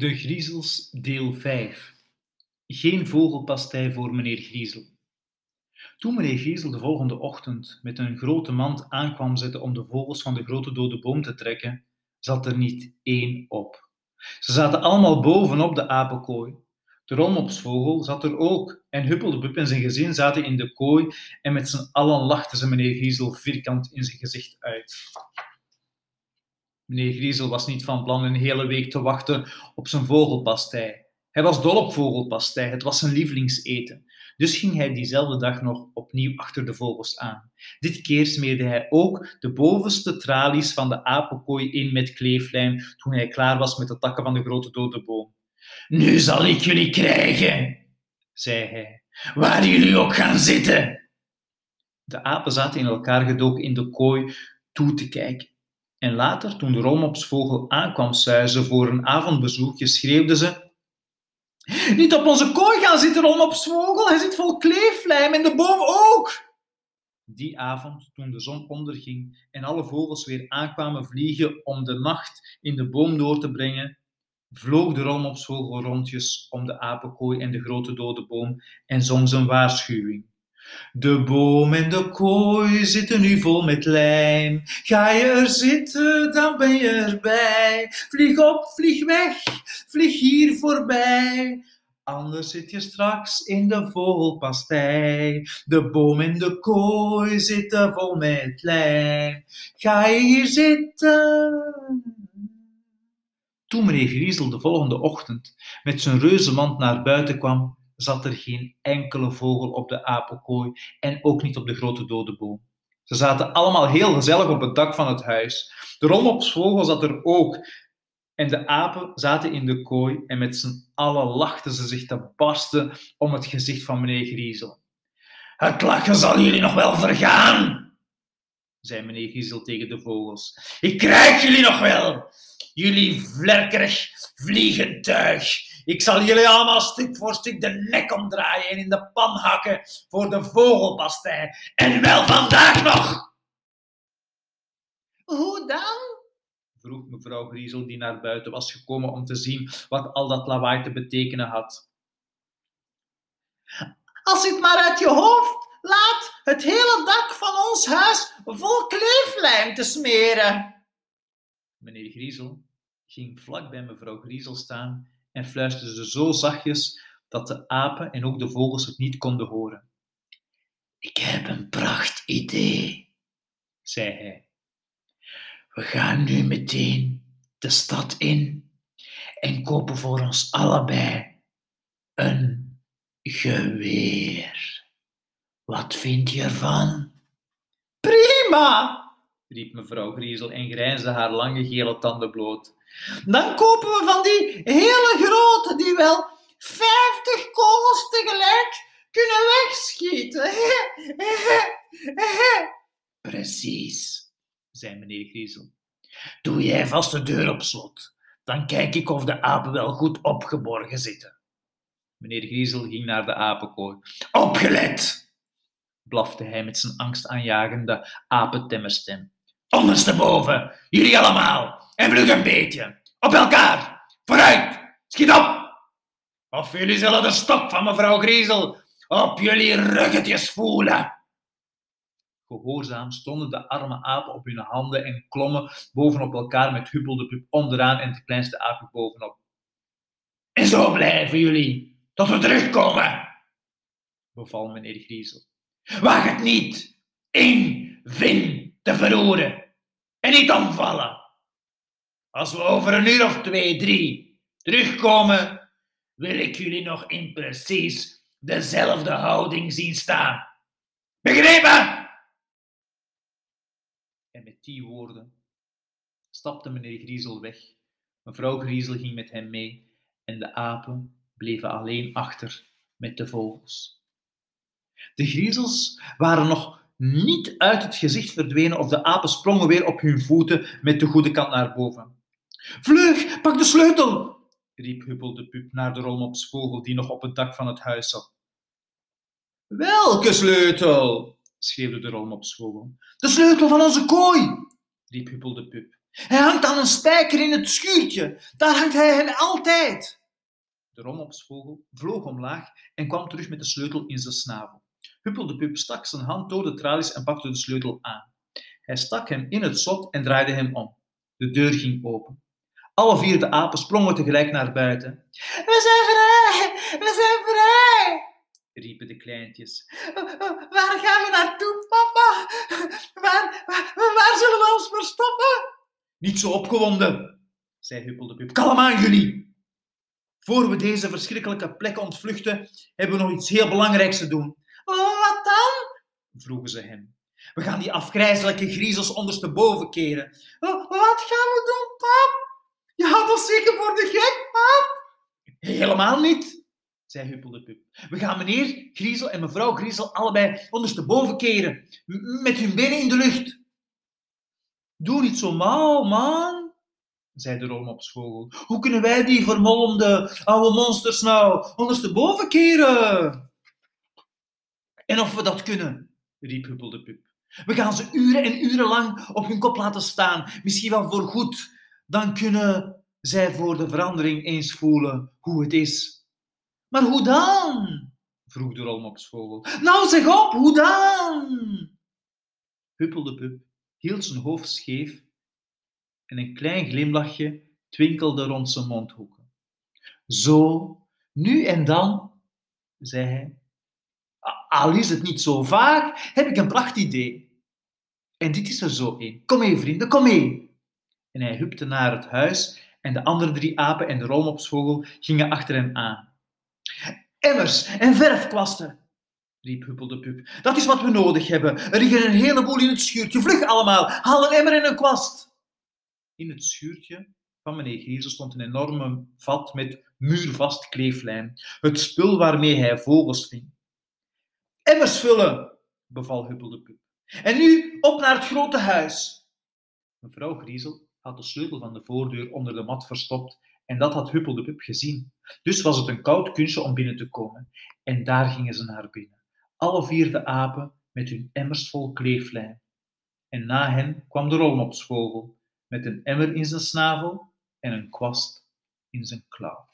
De Griezels, deel 5. Geen vogelpastei voor meneer Griezel. Toen meneer Griezel de volgende ochtend met een grote mand aankwam zetten om de vogels van de grote dode boom te trekken, zat er niet één op. Ze zaten allemaal bovenop de apenkooi. De rolmopsvogel zat er ook en Huppeldepup en zijn gezin zaten in de kooi en met z'n allen lachten ze meneer Griezel vierkant in zijn gezicht uit. Meneer Griezel was niet van plan een hele week te wachten op zijn vogelpastei. Hij was dol op vogelpastei, het was zijn lievelingseten. Dus ging hij diezelfde dag nog opnieuw achter de vogels aan. Dit keer smeerde hij ook de bovenste tralies van de apenkooi in met kleeflijm toen hij klaar was met de takken van de grote dode boom. Nu zal ik jullie krijgen, zei hij, waar jullie ook gaan zitten. De apen zaten in elkaar gedoken in de kooi toe te kijken. En later, toen de rolmopsvogel aankwam suizen voor een avondbezoekje, schreeuwde ze... Niet op onze kooi gaan zitten, rolmopsvogel. Hij zit vol kleeflijm en de boom ook. Die avond, toen de zon onderging en alle vogels weer aankwamen vliegen om de nacht in de boom door te brengen, vloog de rolmopsvogel rondjes om de apenkooi en de grote dode boom en zong zijn waarschuwing. De boom en de kooi zitten nu vol met lijm. Ga je er zitten, dan ben je erbij. Vlieg op, vlieg weg, vlieg hier voorbij. Anders zit je straks in de vogelpastei. De boom en de kooi zitten vol met lijm. Ga je hier zitten? Toen meneer Griezel de volgende ochtend met zijn reuzenmand naar buiten kwam, zat er geen enkele vogel op de apenkooi en ook niet op de grote dode boom. Ze zaten allemaal heel gezellig op het dak van het huis. De rolmopsvogel zat er ook. En de apen zaten in de kooi en met z'n allen lachten ze zich te barsten om het gezicht van meneer Griezel. Het lachen zal jullie nog wel vergaan, zei meneer Griezel tegen de vogels. Ik krijg jullie nog wel, jullie vlerkerig vliegend tuig. Ik zal jullie allemaal stuk voor stuk de nek omdraaien en in de pan hakken voor de vogelpastei. En wel vandaag nog! Hoe dan? vroeg mevrouw Griezel, die naar buiten was gekomen om te zien wat al dat lawaai te betekenen had. Als je het maar uit je hoofd laat het hele dak van ons huis vol kleeflijm te smeren. Meneer Griezel ging vlak bij mevrouw Griezel staan en fluisterde ze zo zachtjes dat de apen en ook de vogels het niet konden horen. Ik heb een pracht idee, zei hij. We gaan nu meteen de stad in en kopen voor ons allebei een geweer. Wat vind je ervan? Prima, riep mevrouw Griezel en grijnsde haar lange gele tanden bloot. Dan kopen we van die hele wel vijftig kogels tegelijk kunnen wegschieten. Precies, zei meneer Griezel. Doe jij vast de deur op slot. Dan kijk ik of de apen wel goed opgeborgen zitten. Meneer Griezel ging naar de apenkooi. Opgelet! blafte hij met zijn angstaanjagende apentemmerstem. Ondersteboven, jullie allemaal, en vlug een beetje. Op elkaar! Of jullie zullen de stok van mevrouw Griezel op jullie ruggetjes voelen. Gehoorzaam stonden de arme apen op hun handen en klommen bovenop elkaar met Huppel de Pup onderaan en de kleinste apen bovenop. En zo blijven jullie, tot we terugkomen, beval meneer Griezel. Waag het niet, één vin te verroeren en niet omvallen. Als we over een uur of twee, drie terugkomen, wil ik jullie nog in precies dezelfde houding zien staan. Begrepen? En met die woorden stapte meneer Griezel weg. Mevrouw Griezel ging met hem mee en de apen bleven alleen achter met de vogels. De griezels waren nog niet uit het gezicht verdwenen of de apen sprongen weer op hun voeten met de goede kant naar boven. Vlug, pak de sleutel! Riep Huppel de Pup naar de rolmopsvogel die nog op het dak van het huis zat. Welke sleutel? schreeuwde de rolmopsvogel. De sleutel van onze kooi, riep Huppel de Pup. Hij hangt aan een spijker in het schuurtje. Daar hangt hij hen altijd. De romopsvogel vloog omlaag en kwam terug met de sleutel in zijn snavel. Huppel de Pup stak zijn hand door de tralies en pakte de sleutel aan. Hij stak hem in het slot en draaide hem om. De deur ging open. Alle vier de apen sprongen tegelijk naar buiten. We zijn vrij! We zijn vrij! riepen de kleintjes. Waar gaan we naartoe, papa? Waar, waar, waar zullen we ons verstoppen? Niet zo opgewonden, zei Huppel de Pup. Kalm aan, jullie! Voor we deze verschrikkelijke plek ontvluchten, hebben we nog iets heel belangrijks te doen. Wat dan? vroegen ze hem. We gaan die afgrijzelijke griezels ondersteboven keren. Wat gaan we doen, pap? Je had ons zeker voor de gek, pap? Helemaal niet, zei Huppel de Pup. We gaan meneer Griezel en mevrouw Griezel allebei ondersteboven keren, met hun benen in de lucht. Doe niet zo mal, man, zei de rolmopsvogel. Hoe kunnen wij die vermolmde oude monsters nou ondersteboven keren? En of we dat kunnen, riep Huppel de Pup. We gaan ze uren en uren lang op hun kop laten staan, misschien wel voor goed. Dan kunnen zij voor de verandering eens voelen hoe het is. Maar hoe dan? vroeg de rolmopsvogel. Nou, zeg op, hoe dan? Huppel de Pup hield zijn hoofd scheef en een klein glimlachje twinkelde rond zijn mondhoeken. Zo, nu en dan, zei hij, al is het niet zo vaak, heb ik een prachtidee. En dit is er zo een. Kom mee, vrienden, kom mee. En hij hupte naar het huis en de andere drie apen en de rolmopsvogel gingen achter hem aan. Emmers en verfkwasten, riep Huppel de Pup. Dat is wat we nodig hebben. Er liggen een heleboel in het schuurtje. Vlug allemaal, haal een emmer en een kwast. In het schuurtje van meneer Griezel stond een enorme vat met muurvast kleeflijm. Het spul waarmee hij vogels ving. Emmers vullen, beval Huppel de Pup. En nu op naar het grote huis. Mevrouw Griezel had de sleutel van de voordeur onder de mat verstopt en dat had Huppel de Pup gezien. Dus was het een koud kunstje om binnen te komen. En daar gingen ze naar binnen. Alle vier de apen met hun emmers vol kleeflijm. En na hen kwam de rolmopsvogel met een emmer in zijn snavel en een kwast in zijn klauw.